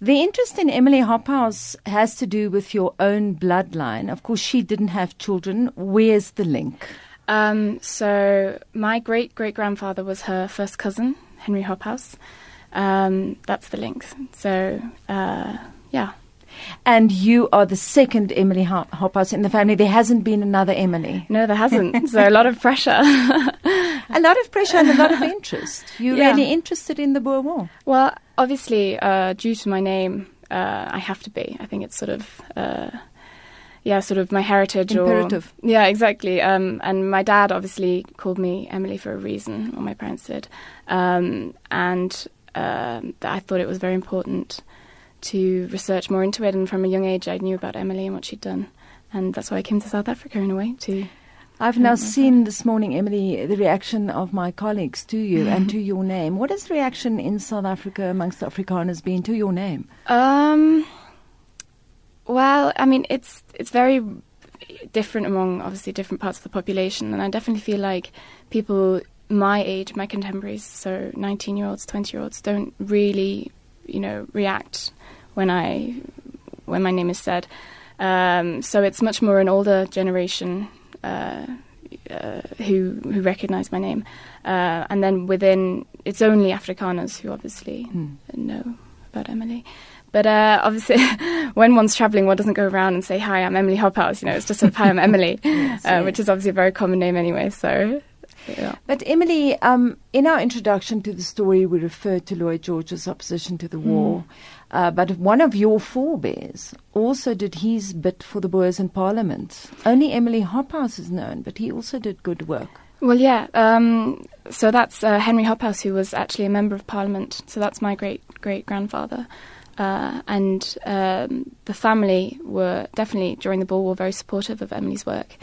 The interest in Emily Hobhouse has to do with your own bloodline. Of course, she didn't have children. Where's the link? Um, so my great great grandfather was her first cousin, Henry Hobhouse. Um, that's the link. So uh, yeah. And you are the second Emily Hobhouse in the family. There hasn't been another Emily. No, there hasn't. so a lot of pressure. a lot of pressure and a lot of interest. You're yeah. really interested in the Boer War. Well, obviously, uh, due to my name, uh, I have to be. I think it's sort of. Uh, yeah, sort of my heritage. Imperative. Or, yeah, exactly. Um, and my dad obviously called me Emily for a reason, or my parents did. Um, and um, I thought it was very important to research more into it. And from a young age, I knew about Emily and what she'd done. And that's why I came to South Africa in a way to. I've now seen this morning, Emily, the reaction of my colleagues to you and to your name. What has the reaction in South Africa amongst Afrikaners been to your name? Um, well, I mean, it's it's very different among obviously different parts of the population, and I definitely feel like people my age, my contemporaries, so 19 year olds, 20 year olds, don't really, you know, react when I when my name is said. Um, so it's much more an older generation uh, uh, who who recognise my name, uh, and then within it's only Afrikaners who obviously mm. know about Emily. But uh, obviously, when one's traveling, one doesn't go around and say, "Hi, I'm Emily Hobhouse." You know, it's just sort of, "Hi, I'm Emily," yes, uh, yes. which is obviously a very common name anyway. So. Yeah. But Emily, um, in our introduction to the story, we referred to Lloyd George's opposition to the mm. war. Uh, but one of your forebears also did his bit for the Boers in Parliament. Only Emily Hobhouse is known, but he also did good work. Well, yeah. Um, so that's uh, Henry Hobhouse, who was actually a member of Parliament. So that's my great great grandfather. Uh, and um, the family were definitely during the Boer War very supportive of Emily's work,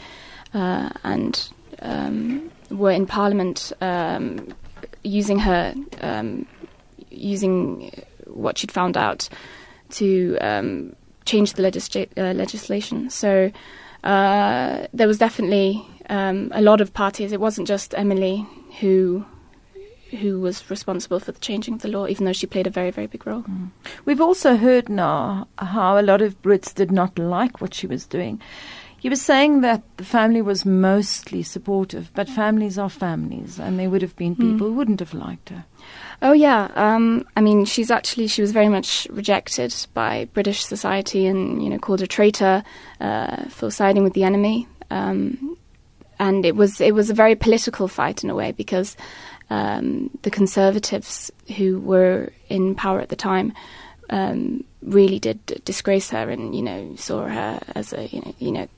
uh, and um, were in Parliament um, using her, um, using what she'd found out to um, change the legisla- uh, legislation. So uh, there was definitely um, a lot of parties. It wasn't just Emily who who was responsible for the changing of the law, even though she played a very, very big role. Mm. We've also heard now how a lot of Brits did not like what she was doing. You was saying that the family was mostly supportive, but families are families, and there would have been hmm. people mm. who wouldn't have liked her. Oh yeah, um, I mean, she's actually she was very much rejected by British society, and you know, called a traitor uh, for siding with the enemy. Um, and it was it was a very political fight in a way because um, the Conservatives who were in power at the time um, really did disgrace her, and you know saw her as a you know, you know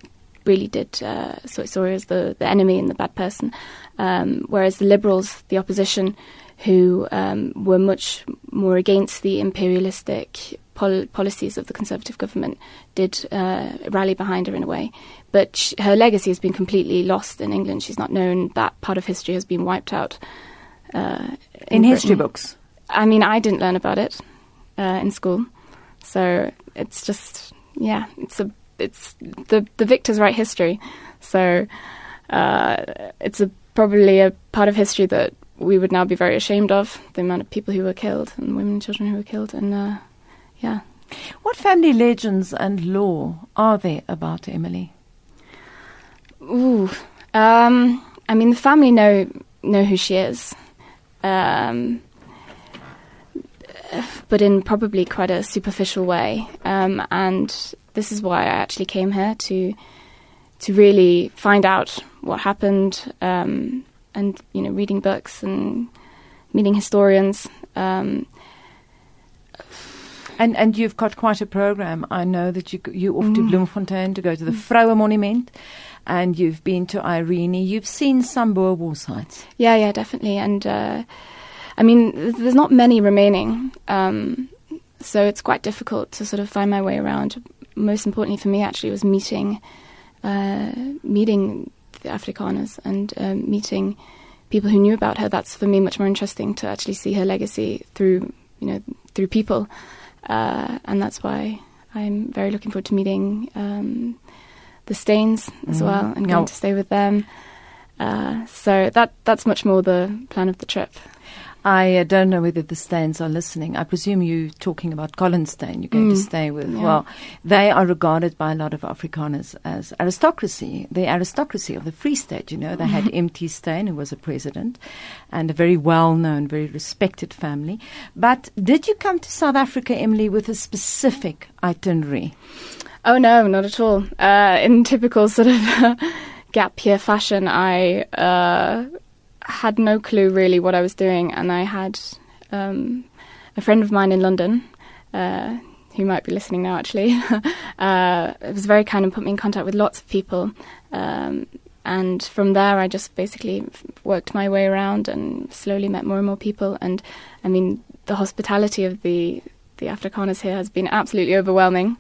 really did uh, saw, saw her as the, the enemy and the bad person. Um, whereas the Liberals, the opposition, who um, were much more against the imperialistic pol- policies of the Conservative government, did uh, rally behind her in a way. But sh- her legacy has been completely lost in England. She's not known. That part of history has been wiped out. Uh, in, in history books? I mean, I didn't learn about it uh, in school. So it's just, yeah, it's a it's the the victors write history, so uh, it's a, probably a part of history that we would now be very ashamed of. The amount of people who were killed and women and children who were killed, and uh, yeah. What family legends and lore are there about Emily? Ooh, um, I mean, the family know know who she is, um, but in probably quite a superficial way, um, and this is why I actually came here to to really find out what happened, um, and you know, reading books and meeting historians. Um, and and you've got quite a program. I know that you you off mm. to Bloemfontein to go to the mm. Vrouemonument, and you've been to Irene. You've seen some Boer War sites. Yeah, yeah, definitely. And uh, I mean, there's not many remaining, um, so it's quite difficult to sort of find my way around most importantly for me actually was meeting uh, meeting the Afrikaners and um, meeting people who knew about her. That's for me much more interesting to actually see her legacy through you know through people, uh, and that's why I'm very looking forward to meeting um, the Steyns as mm. well and going to stay with them. Uh, so that that's much more the plan of the trip. I uh, don't know whether the Steyns are listening. I presume you're talking about Colin Steyn. You're going mm. to stay with. Yeah. Well, they are regarded by a lot of Afrikaners as aristocracy, the aristocracy of the Free State. You know, they had M.T. Steyn, who was a president, and a very well-known, very respected family. But did you come to South Africa, Emily, with a specific itinerary? Oh no, not at all. Uh, in typical sort of gap year fashion, I. Uh, had no clue really what I was doing, and I had um, a friend of mine in London. Uh, who might be listening now actually, uh, it was very kind and put me in contact with lots of people. Um, and from there, I just basically worked my way around and slowly met more and more people. And I mean, the hospitality of the the Afrikaners here has been absolutely overwhelming.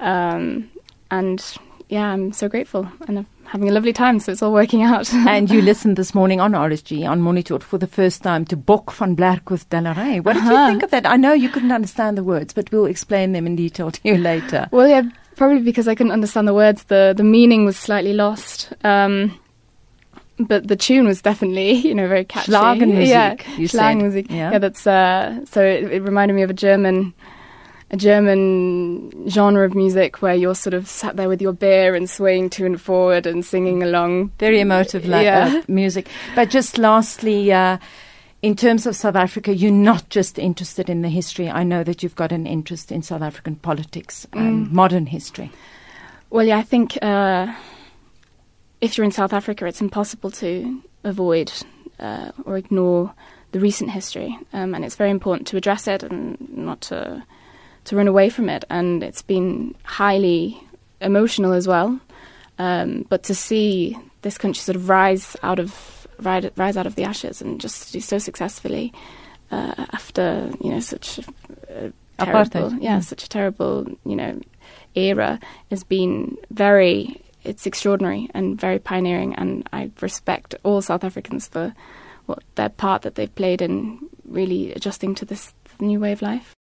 Um, and yeah, I'm so grateful and I'm having a lovely time, so it's all working out. and you listened this morning on RSG, on Monitor, for the first time to Bok van Blerk with De la Rey. What did uh-huh. you think of that? I know you couldn't understand the words, but we'll explain them in detail to you later. Well, yeah, probably because I couldn't understand the words, the, the meaning was slightly lost. Um, but the tune was definitely, you know, very catchy. Schlagermusik, yeah, you Schlagermusik. Yeah. yeah, that's uh, so it, it reminded me of a German a German genre of music where you're sort of sat there with your beer and swaying to and forward and singing along. Very emotive like, yeah. music. But just lastly, uh, in terms of South Africa, you're not just interested in the history. I know that you've got an interest in South African politics and mm. modern history. Well, yeah, I think uh, if you're in South Africa, it's impossible to avoid uh, or ignore the recent history, um, and it's very important to address it and not to to run away from it, and it's been highly emotional as well. Um, but to see this country sort of rise out of rise, rise out of the ashes and just do so successfully uh, after you know such a, terrible, yeah, mm. such a terrible you know era has been very it's extraordinary and very pioneering, and I respect all South Africans for what their part that they've played in really adjusting to this new way of life.